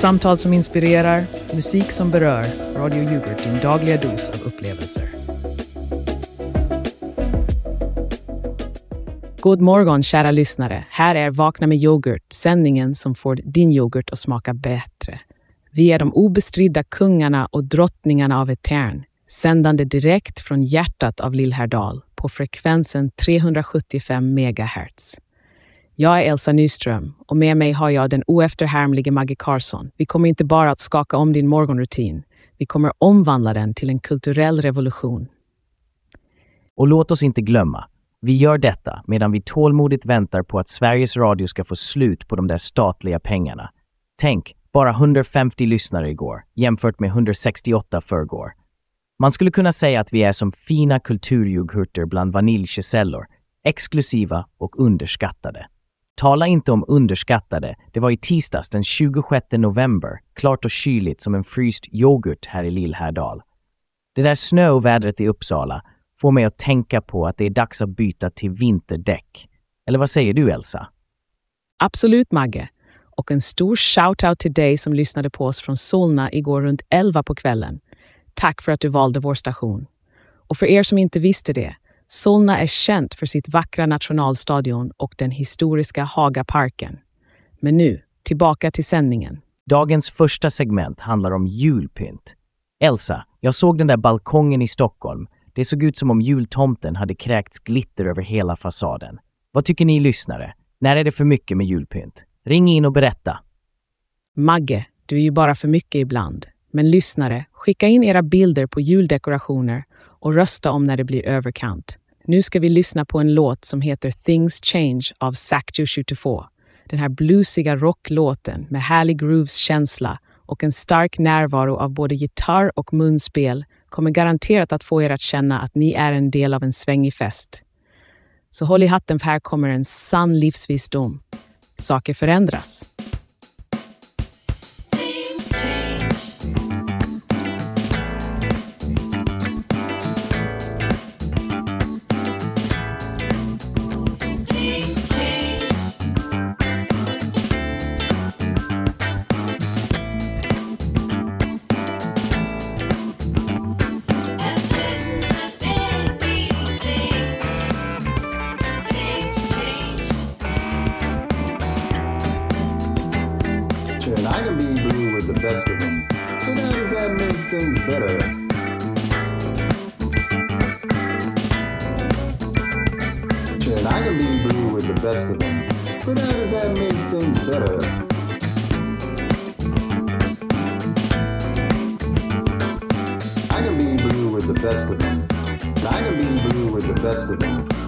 Samtal som inspirerar, musik som berör. Radio Yoghurt, din dagliga dos av upplevelser. God morgon kära lyssnare. Här är Vakna med yoghurt, sändningen som får din yoghurt att smaka bättre. Vi är de obestridda kungarna och drottningarna av Etern, sändande direkt från hjärtat av Lillhärdal på frekvensen 375 megahertz. Jag är Elsa Nyström och med mig har jag den oefterhärmlige Maggie Carlsson. Vi kommer inte bara att skaka om din morgonrutin, vi kommer omvandla den till en kulturell revolution. Och låt oss inte glömma, vi gör detta medan vi tålmodigt väntar på att Sveriges Radio ska få slut på de där statliga pengarna. Tänk, bara 150 lyssnare igår, jämfört med 168 förrgår. Man skulle kunna säga att vi är som fina kulturyoghurter bland vaniljkesellor, exklusiva och underskattade. Tala inte om underskattade, det var i tisdags den 26 november, klart och kyligt som en fryst yoghurt här i Lillhärdal. Det där snöovädret i Uppsala får mig att tänka på att det är dags att byta till vinterdäck. Eller vad säger du, Elsa? Absolut, Magge. Och en stor shout-out till dig som lyssnade på oss från Solna igår runt 11 på kvällen. Tack för att du valde vår station. Och för er som inte visste det, Solna är känt för sitt vackra nationalstadion och den historiska Hagaparken. Men nu, tillbaka till sändningen. Dagens första segment handlar om julpynt. Elsa, jag såg den där balkongen i Stockholm. Det såg ut som om jultomten hade kräkts glitter över hela fasaden. Vad tycker ni lyssnare? När är det för mycket med julpynt? Ring in och berätta. Magge, du är ju bara för mycket ibland. Men lyssnare, skicka in era bilder på juldekorationer och rösta om när det blir överkant. Nu ska vi lyssna på en låt som heter Things Change av Sacjo 72. Den här bluesiga rocklåten med härlig grooves-känsla och en stark närvaro av både gitarr och munspel kommer garanterat att få er att känna att ni är en del av en svängig fest. Så håll i hatten för här kommer en sann livsvisdom. Saker förändras. Best of them.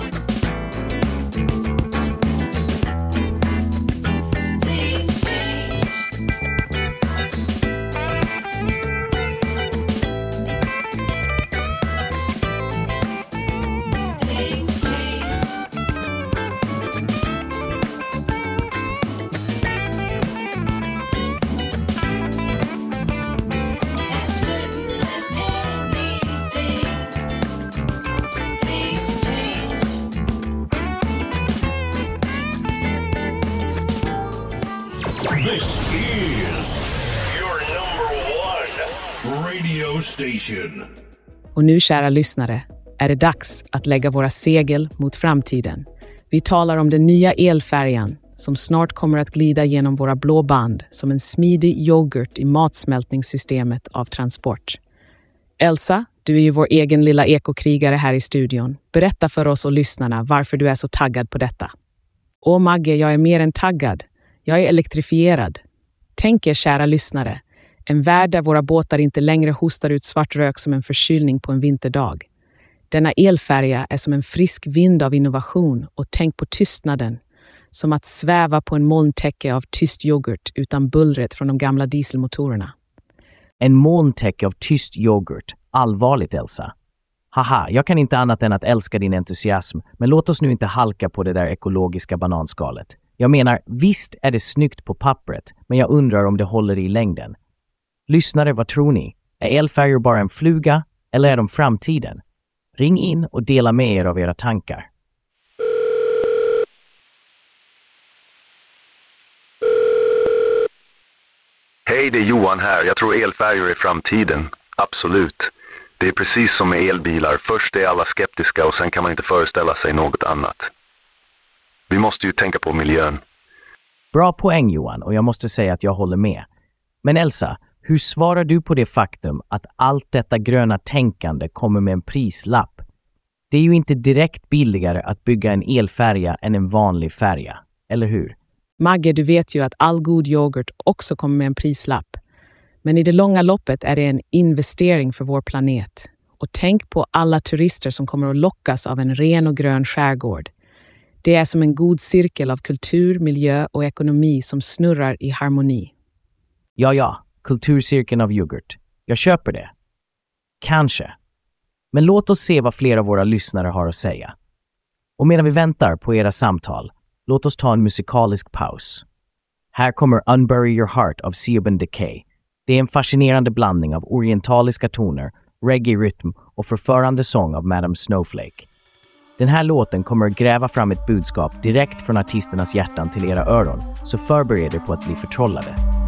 Nation. Och nu, kära lyssnare, är det dags att lägga våra segel mot framtiden. Vi talar om den nya elfärjan som snart kommer att glida genom våra blå band som en smidig yoghurt i matsmältningssystemet av transport. Elsa, du är ju vår egen lilla ekokrigare här i studion. Berätta för oss och lyssnarna varför du är så taggad på detta. Åh Magge, jag är mer än taggad. Jag är elektrifierad. Tänk er, kära lyssnare, en värld där våra båtar inte längre hostar ut svart rök som en förkylning på en vinterdag. Denna elfärja är som en frisk vind av innovation och tänk på tystnaden. Som att sväva på en molntäcke av tyst yoghurt utan bullret från de gamla dieselmotorerna. En molntäcke av tyst yoghurt. Allvarligt, Elsa. Haha, jag kan inte annat än att älska din entusiasm, men låt oss nu inte halka på det där ekologiska bananskalet. Jag menar, visst är det snyggt på pappret, men jag undrar om det håller i längden. Lyssnare, vad tror ni? Är elfärjor bara en fluga, eller är de framtiden? Ring in och dela med er av era tankar. Hej det är Johan här. Jag tror elfärjor är framtiden. Absolut. Det är precis som med elbilar. Först är alla skeptiska och sen kan man inte föreställa sig något annat. Vi måste ju tänka på miljön. Bra poäng Johan och jag måste säga att jag håller med. Men Elsa, hur svarar du på det faktum att allt detta gröna tänkande kommer med en prislapp? Det är ju inte direkt billigare att bygga en elfärja än en vanlig färja, eller hur? Magge, du vet ju att all god yoghurt också kommer med en prislapp. Men i det långa loppet är det en investering för vår planet. Och tänk på alla turister som kommer att lockas av en ren och grön skärgård. Det är som en god cirkel av kultur, miljö och ekonomi som snurrar i harmoni. Ja, ja, kulturcirkeln av yoghurt. Jag köper det. Kanske. Men låt oss se vad flera av våra lyssnare har att säga. Och medan vi väntar på era samtal, låt oss ta en musikalisk paus. Här kommer Unbury Your Heart av Siobhan Decay. Det är en fascinerande blandning av orientaliska toner, reggae-rytm och förförande sång av Madame Snowflake. Den här låten kommer att gräva fram ett budskap direkt från artisternas hjärtan till era öron, så förbered er på att bli förtrollade.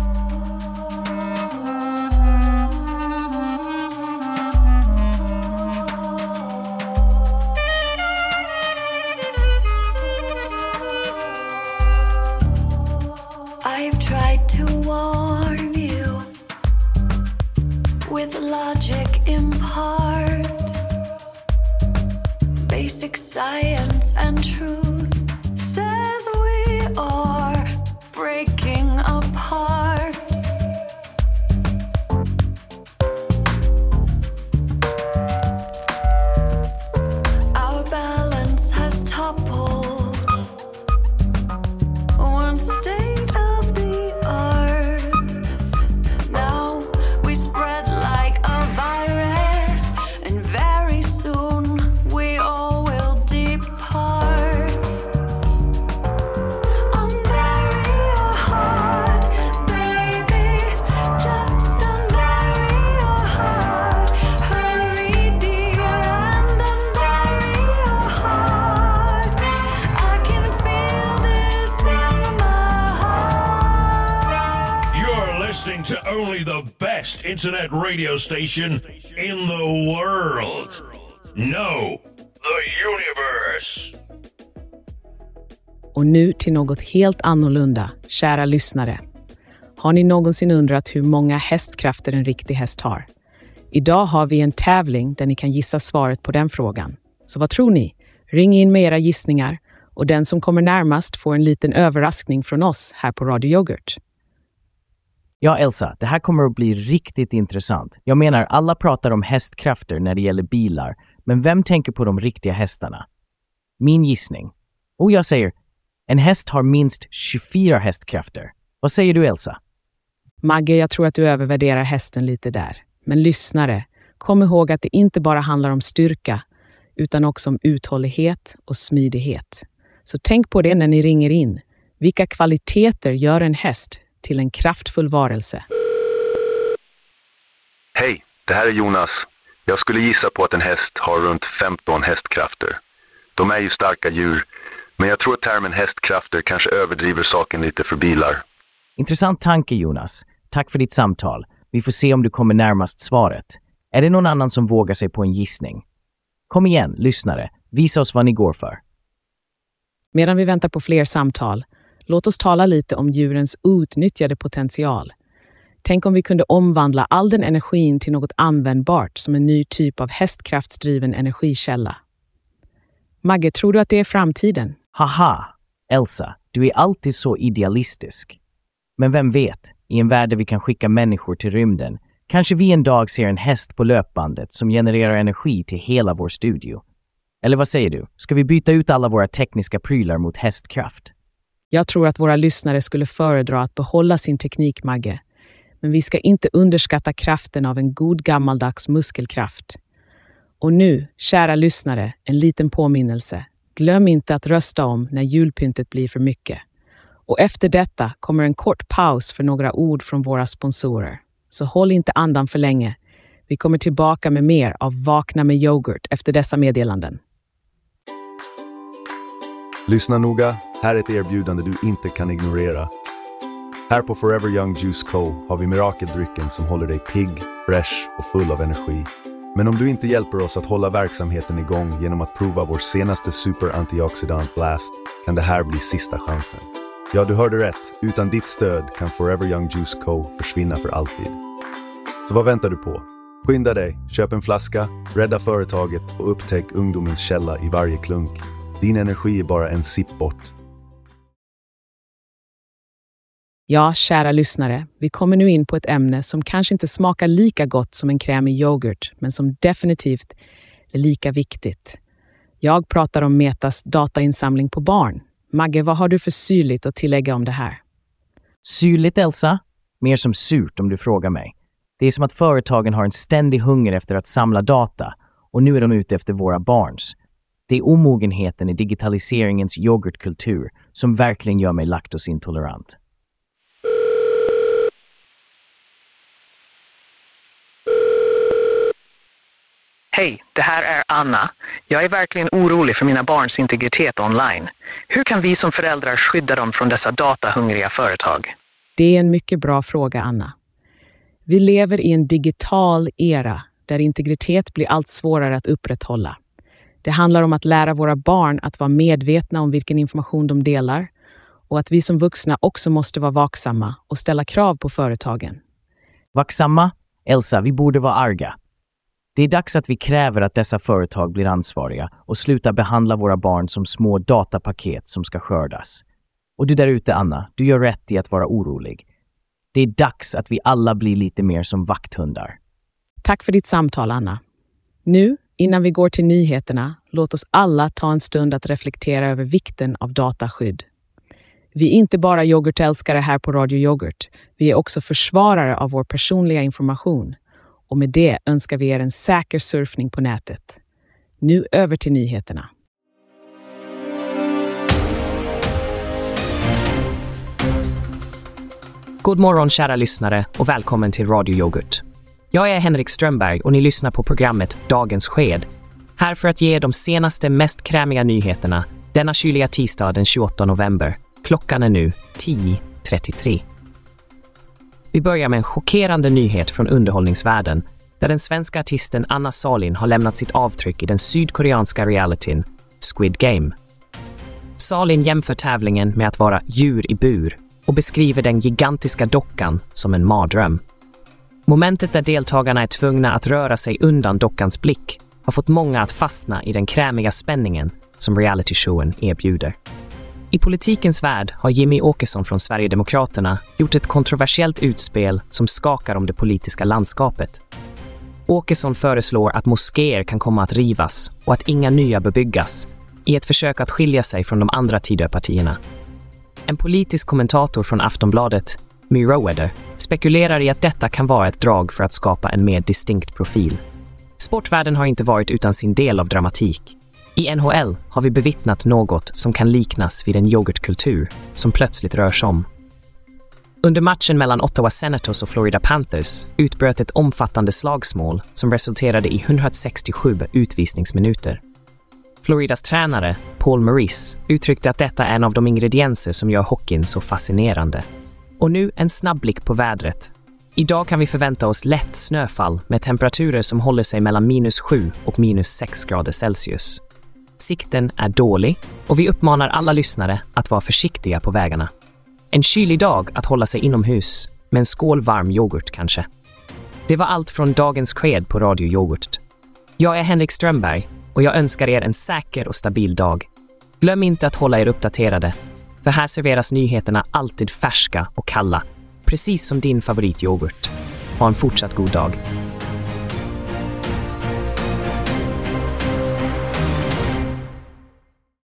Best internet radio station in the world. No, the universe. Och nu till något helt annorlunda, kära lyssnare. Har ni någonsin undrat hur många hästkrafter en riktig häst har? Idag har vi en tävling där ni kan gissa svaret på den frågan. Så vad tror ni? Ring in med era gissningar och den som kommer närmast får en liten överraskning från oss här på Radio Yoghurt. Ja, Elsa, det här kommer att bli riktigt intressant. Jag menar, alla pratar om hästkrafter när det gäller bilar, men vem tänker på de riktiga hästarna? Min gissning. Och jag säger, en häst har minst 24 hästkrafter. Vad säger du, Elsa? Magge, jag tror att du övervärderar hästen lite där. Men lyssnare, kom ihåg att det inte bara handlar om styrka, utan också om uthållighet och smidighet. Så tänk på det när ni ringer in. Vilka kvaliteter gör en häst till en kraftfull varelse? Hej, det här är Jonas. Jag skulle gissa på att en häst har runt 15 hästkrafter. De är ju starka djur, men jag tror att termen hästkrafter kanske överdriver saken lite för bilar. Intressant tanke, Jonas. Tack för ditt samtal. Vi får se om du kommer närmast svaret. Är det någon annan som vågar sig på en gissning? Kom igen, lyssnare. Visa oss vad ni går för. Medan vi väntar på fler samtal, låt oss tala lite om djurens outnyttjade potential. Tänk om vi kunde omvandla all den energin till något användbart som en ny typ av hästkraftsdriven energikälla. Magge, tror du att det är framtiden? Haha! Elsa, du är alltid så idealistisk. Men vem vet, i en värld där vi kan skicka människor till rymden, kanske vi en dag ser en häst på löpbandet som genererar energi till hela vår studio. Eller vad säger du? Ska vi byta ut alla våra tekniska prylar mot hästkraft? Jag tror att våra lyssnare skulle föredra att behålla sin teknik, Magge. Men vi ska inte underskatta kraften av en god gammaldags muskelkraft. Och nu, kära lyssnare, en liten påminnelse. Glöm inte att rösta om när julpyntet blir för mycket. Och efter detta kommer en kort paus för några ord från våra sponsorer. Så håll inte andan för länge. Vi kommer tillbaka med mer av Vakna med yoghurt efter dessa meddelanden. Lyssna noga, här är ett erbjudande du inte kan ignorera. Här på Forever Young Juice Co har vi mirakeldrycken som håller dig pigg, fresh och full av energi. Men om du inte hjälper oss att hålla verksamheten igång genom att prova vår senaste super antioxidant Blast kan det här bli sista chansen. Ja, du hörde rätt. Utan ditt stöd kan Forever Young Juice Co försvinna för alltid. Så vad väntar du på? Skynda dig, köp en flaska, rädda företaget och upptäck ungdomens källa i varje klunk. Din energi är bara en sipp bort. Ja, kära lyssnare, vi kommer nu in på ett ämne som kanske inte smakar lika gott som en krämig yoghurt, men som definitivt är lika viktigt. Jag pratar om Metas datainsamling på barn. Magge, vad har du för syrligt att tillägga om det här? Syrligt, Elsa? Mer som surt om du frågar mig. Det är som att företagen har en ständig hunger efter att samla data och nu är de ute efter våra barns. Det är omogenheten i digitaliseringens yoghurtkultur som verkligen gör mig laktosintolerant. Hej, det här är Anna. Jag är verkligen orolig för mina barns integritet online. Hur kan vi som föräldrar skydda dem från dessa datahungriga företag? Det är en mycket bra fråga, Anna. Vi lever i en digital era där integritet blir allt svårare att upprätthålla. Det handlar om att lära våra barn att vara medvetna om vilken information de delar och att vi som vuxna också måste vara vaksamma och ställa krav på företagen. Vaksamma? Elsa, vi borde vara arga. Det är dags att vi kräver att dessa företag blir ansvariga och slutar behandla våra barn som små datapaket som ska skördas. Och du där ute, Anna, du gör rätt i att vara orolig. Det är dags att vi alla blir lite mer som vakthundar. Tack för ditt samtal, Anna. Nu, innan vi går till nyheterna, låt oss alla ta en stund att reflektera över vikten av dataskydd. Vi är inte bara yoghurtälskare här på Radio Yoghurt. Vi är också försvarare av vår personliga information. Och med det önskar vi er en säker surfning på nätet. Nu över till nyheterna. God morgon kära lyssnare och välkommen till Radio Yoghurt. Jag är Henrik Strömberg och ni lyssnar på programmet Dagens sked. Här för att ge er de senaste, mest krämiga nyheterna denna kyliga tisdag den 28 november. Klockan är nu 10.33. Vi börjar med en chockerande nyhet från underhållningsvärlden där den svenska artisten Anna Salin har lämnat sitt avtryck i den sydkoreanska realityn Squid Game. Salin jämför tävlingen med att vara djur i bur och beskriver den gigantiska dockan som en mardröm. Momentet där deltagarna är tvungna att röra sig undan dockans blick har fått många att fastna i den krämiga spänningen som realityshowen erbjuder. I politikens värld har Jimmy Åkesson från Sverigedemokraterna gjort ett kontroversiellt utspel som skakar om det politiska landskapet. Åkesson föreslår att moskéer kan komma att rivas och att inga nya bör byggas i ett försök att skilja sig från de andra Tidöpartierna. En politisk kommentator från Aftonbladet, My Roweather, spekulerar i att detta kan vara ett drag för att skapa en mer distinkt profil. Sportvärlden har inte varit utan sin del av dramatik. I NHL har vi bevittnat något som kan liknas vid en yoghurtkultur som plötsligt rörs om. Under matchen mellan Ottawa Senators och Florida Panthers utbröt ett omfattande slagsmål som resulterade i 167 utvisningsminuter. Floridas tränare, Paul Maurice, uttryckte att detta är en av de ingredienser som gör hockeyn så fascinerande. Och nu en snabb blick på vädret. Idag kan vi förvänta oss lätt snöfall med temperaturer som håller sig mellan minus 7 och minus 6 grader Celsius. Sikten är dålig och vi uppmanar alla lyssnare att vara försiktiga på vägarna. En kylig dag att hålla sig inomhus, med en skål varm yoghurt kanske. Det var allt från dagens sked på Radio Yoghurt. Jag är Henrik Strömberg och jag önskar er en säker och stabil dag. Glöm inte att hålla er uppdaterade, för här serveras nyheterna alltid färska och kalla, precis som din favorityoghurt. Ha en fortsatt god dag.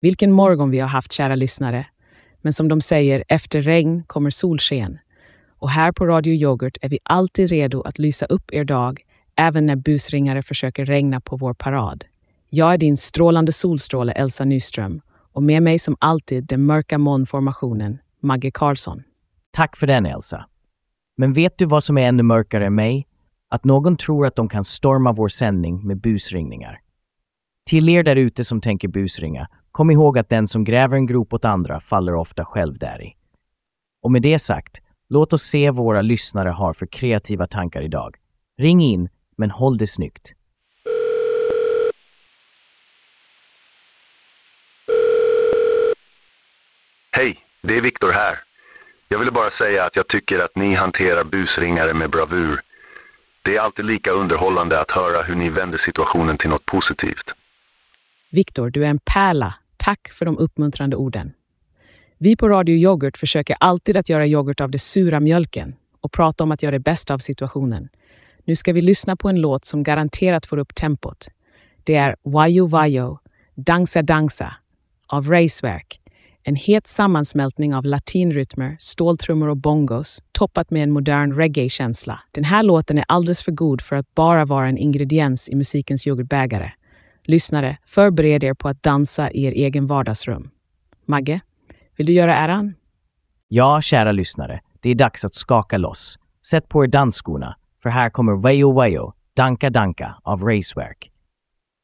Vilken morgon vi har haft, kära lyssnare. Men som de säger, efter regn kommer solsken. Och här på Radio Yoghurt är vi alltid redo att lysa upp er dag, även när busringare försöker regna på vår parad. Jag är din strålande solstråle Elsa Nyström och med mig som alltid den mörka molnformationen, Magge Karlsson. Tack för den, Elsa. Men vet du vad som är ännu mörkare än mig? Att någon tror att de kan storma vår sändning med busringningar. Till er där ute som tänker busringa, kom ihåg att den som gräver en grop åt andra faller ofta själv däri. Och med det sagt, Låt oss se vad våra lyssnare har för kreativa tankar idag. Ring in, men håll det snyggt. Hej, det är Viktor här. Jag ville bara säga att jag tycker att ni hanterar busringare med bravur. Det är alltid lika underhållande att höra hur ni vänder situationen till något positivt. Viktor, du är en pärla. Tack för de uppmuntrande orden. Vi på Radio Yoghurt försöker alltid att göra yoghurt av det sura mjölken och prata om att göra det bästa av situationen. Nu ska vi lyssna på en låt som garanterat får upp tempot. Det är Wayo Wayo, Dansa Dansa av Racewerk. En het sammansmältning av latinrytmer, ståltrummor och bongos toppat med en modern reggae-känsla. Den här låten är alldeles för god för att bara vara en ingrediens i musikens yoghurtbägare. Lyssnare, förbered er på att dansa i er egen vardagsrum. Magge, vill du göra äran? Ja, kära lyssnare, det är dags att skaka loss. Sätt på er dansskorna, för här kommer Wayo Wayo, Danka Danka av Racewerk.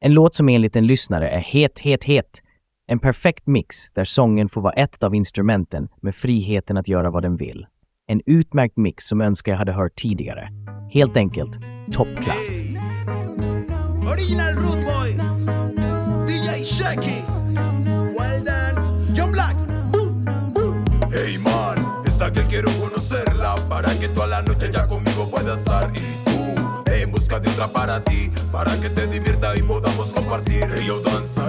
En låt som enligt en lyssnare är het, het, het. En perfekt mix där sången får vara ett av instrumenten med friheten att göra vad den vill. En utmärkt mix som önskar jag hade hört tidigare. Helt enkelt toppklass. Original Root Boy, DJ Shaky, well done, John Black. Boom, boom. Hey man, esa que quiero conocerla para que toda la noche ya conmigo pueda estar y tú en busca de otra para ti, para que te divierta y podamos compartir. Hey danza,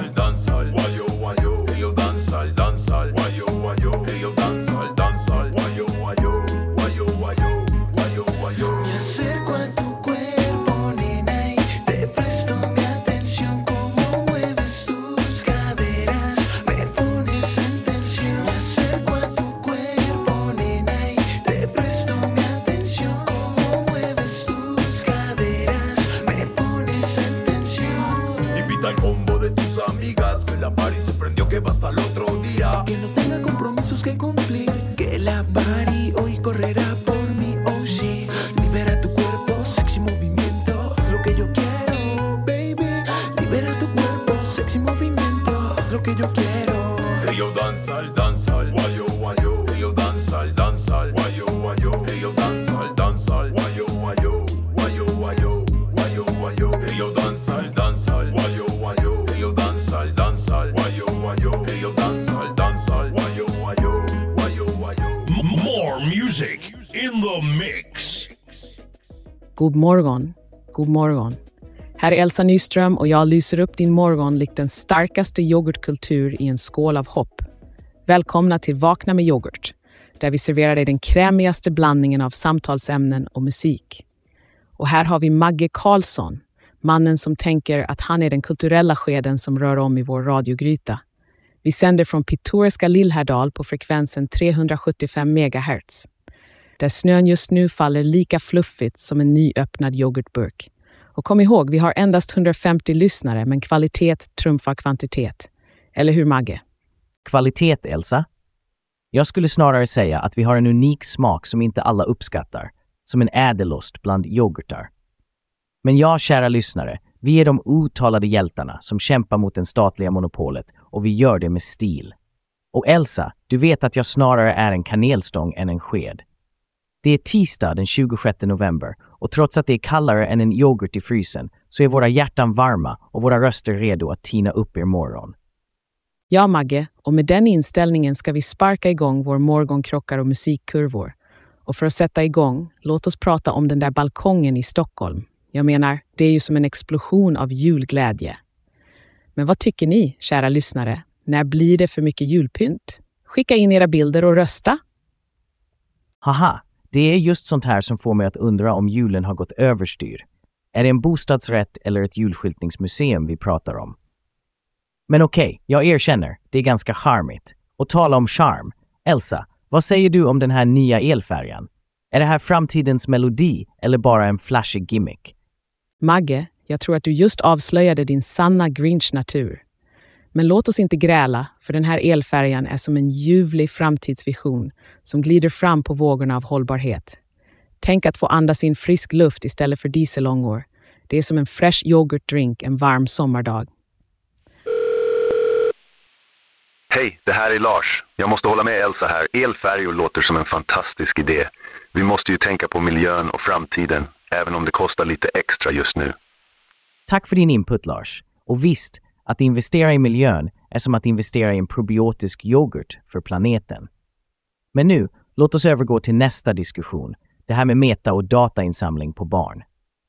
lo que yo quiero. Hey yo danza, danza, guayo, guayo. Hey yo danza, danza, guayo, guayo. Hey yo danza, danza, guayo, guayo. Guayo, guayo, guayo, guayo. Hey yo danza, danza, guayo, guayo. Hey yo danza, danza, guayo, guayo. Hey yo danza, danza, guayo, guayo. Guayo, guayo. M- more music in the mix. God morgon, god morgon. Här är Elsa Nyström och jag lyser upp din morgon likt den starkaste yoghurtkultur i en skål av hopp. Välkomna till Vakna med yoghurt, där vi serverar dig den krämigaste blandningen av samtalsämnen och musik. Och här har vi Magge Karlsson, mannen som tänker att han är den kulturella skeden som rör om i vår radiogryta. Vi sänder från pittoreska Lillhärdal på frekvensen 375 MHz där snön just nu faller lika fluffigt som en nyöppnad yoghurtburk. Och kom ihåg, vi har endast 150 lyssnare, men kvalitet trumfar kvantitet. Eller hur, Magge? Kvalitet, Elsa? Jag skulle snarare säga att vi har en unik smak som inte alla uppskattar, som en ädelost bland yoghurtar. Men ja, kära lyssnare, vi är de uttalade hjältarna som kämpar mot det statliga monopolet och vi gör det med stil. Och Elsa, du vet att jag snarare är en kanelstång än en sked. Det är tisdag den 26 november och trots att det är kallare än en yoghurt i frysen så är våra hjärtan varma och våra röster redo att tina upp er morgon. Ja, Magge, och med den inställningen ska vi sparka igång vår morgonkrockar och musikkurvor. Och för att sätta igång, låt oss prata om den där balkongen i Stockholm. Jag menar, det är ju som en explosion av julglädje. Men vad tycker ni, kära lyssnare? När blir det för mycket julpynt? Skicka in era bilder och rösta. Haha, det är just sånt här som får mig att undra om julen har gått överstyr. Är det en bostadsrätt eller ett julskyltningsmuseum vi pratar om? Men okej, jag erkänner, det är ganska charmigt. Och tala om charm. Elsa, vad säger du om den här nya elfärjan? Är det här framtidens melodi eller bara en flashig gimmick? Magge, jag tror att du just avslöjade din sanna Grinch-natur. Men låt oss inte gräla, för den här elfärjan är som en ljuvlig framtidsvision som glider fram på vågorna av hållbarhet. Tänk att få andas in frisk luft istället för dieselångor. Det är som en fresh yoghurtdrink en varm sommardag. Hej, det här är Lars. Jag måste hålla med Elsa här. Elfärjor låter som en fantastisk idé. Vi måste ju tänka på miljön och framtiden, även om det kostar lite extra just nu. Tack för din input Lars. Och visst, att investera i miljön är som att investera i en probiotisk yoghurt för planeten. Men nu, låt oss övergå till nästa diskussion. Det här med meta och datainsamling på barn.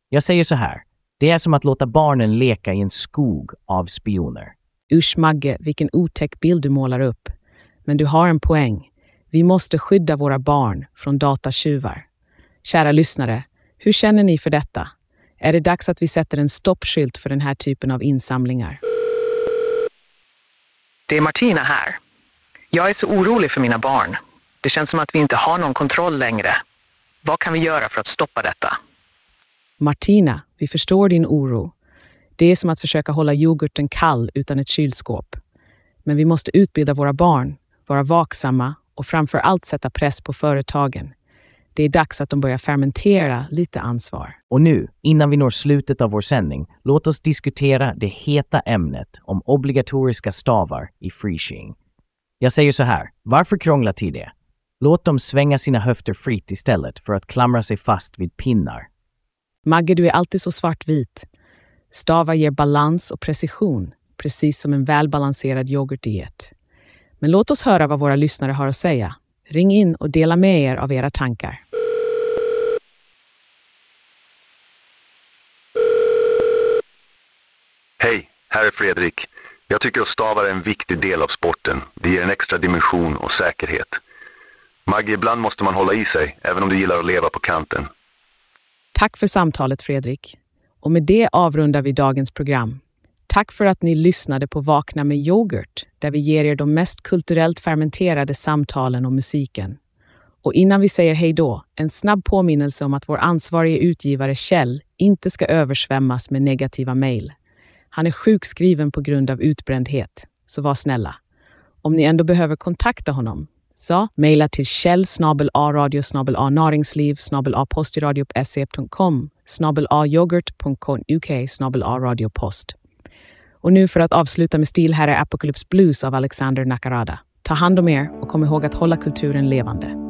Jag säger så här. Det är som att låta barnen leka i en skog av spioner. Usch Magge, vilken otäck bild du målar upp. Men du har en poäng. Vi måste skydda våra barn från datatjuvar. Kära lyssnare, hur känner ni för detta? Är det dags att vi sätter en stoppskylt för den här typen av insamlingar? Det är Martina här. Jag är så orolig för mina barn. Det känns som att vi inte har någon kontroll längre. Vad kan vi göra för att stoppa detta? Martina, vi förstår din oro. Det är som att försöka hålla yoghurten kall utan ett kylskåp. Men vi måste utbilda våra barn, vara vaksamma och framför allt sätta press på företagen. Det är dags att de börjar fermentera lite ansvar. Och nu, innan vi når slutet av vår sändning, låt oss diskutera det heta ämnet om obligatoriska stavar i freeshing. Jag säger så här, varför krångla till det? Låt dem svänga sina höfter fritt istället för att klamra sig fast vid pinnar. Magge, du är alltid så svartvit. Stavar ger balans och precision, precis som en välbalanserad yoghurtdiet. Men låt oss höra vad våra lyssnare har att säga. Ring in och dela med er av era tankar. Hej, här är Fredrik. Jag tycker att stavar är en viktig del av sporten. Det ger en extra dimension och säkerhet. Maggie, ibland måste man hålla i sig, även om du gillar att leva på kanten. Tack för samtalet, Fredrik. Och med det avrundar vi dagens program. Tack för att ni lyssnade på Vakna med yoghurt, där vi ger er de mest kulturellt fermenterade samtalen och musiken. Och innan vi säger hej då, en snabb påminnelse om att vår ansvarige utgivare Kjell inte ska översvämmas med negativa mejl. Han är sjukskriven på grund av utbrändhet, så var snälla. Om ni ändå behöver kontakta honom, så mejla till kjell radio naringsliv postiradio.se.com snabel yoghurt.uk e snabel radiopost. Och nu för att avsluta med stil, här är Apocalypse Blues av Alexander Nakarada. Ta hand om er och kom ihåg att hålla kulturen levande.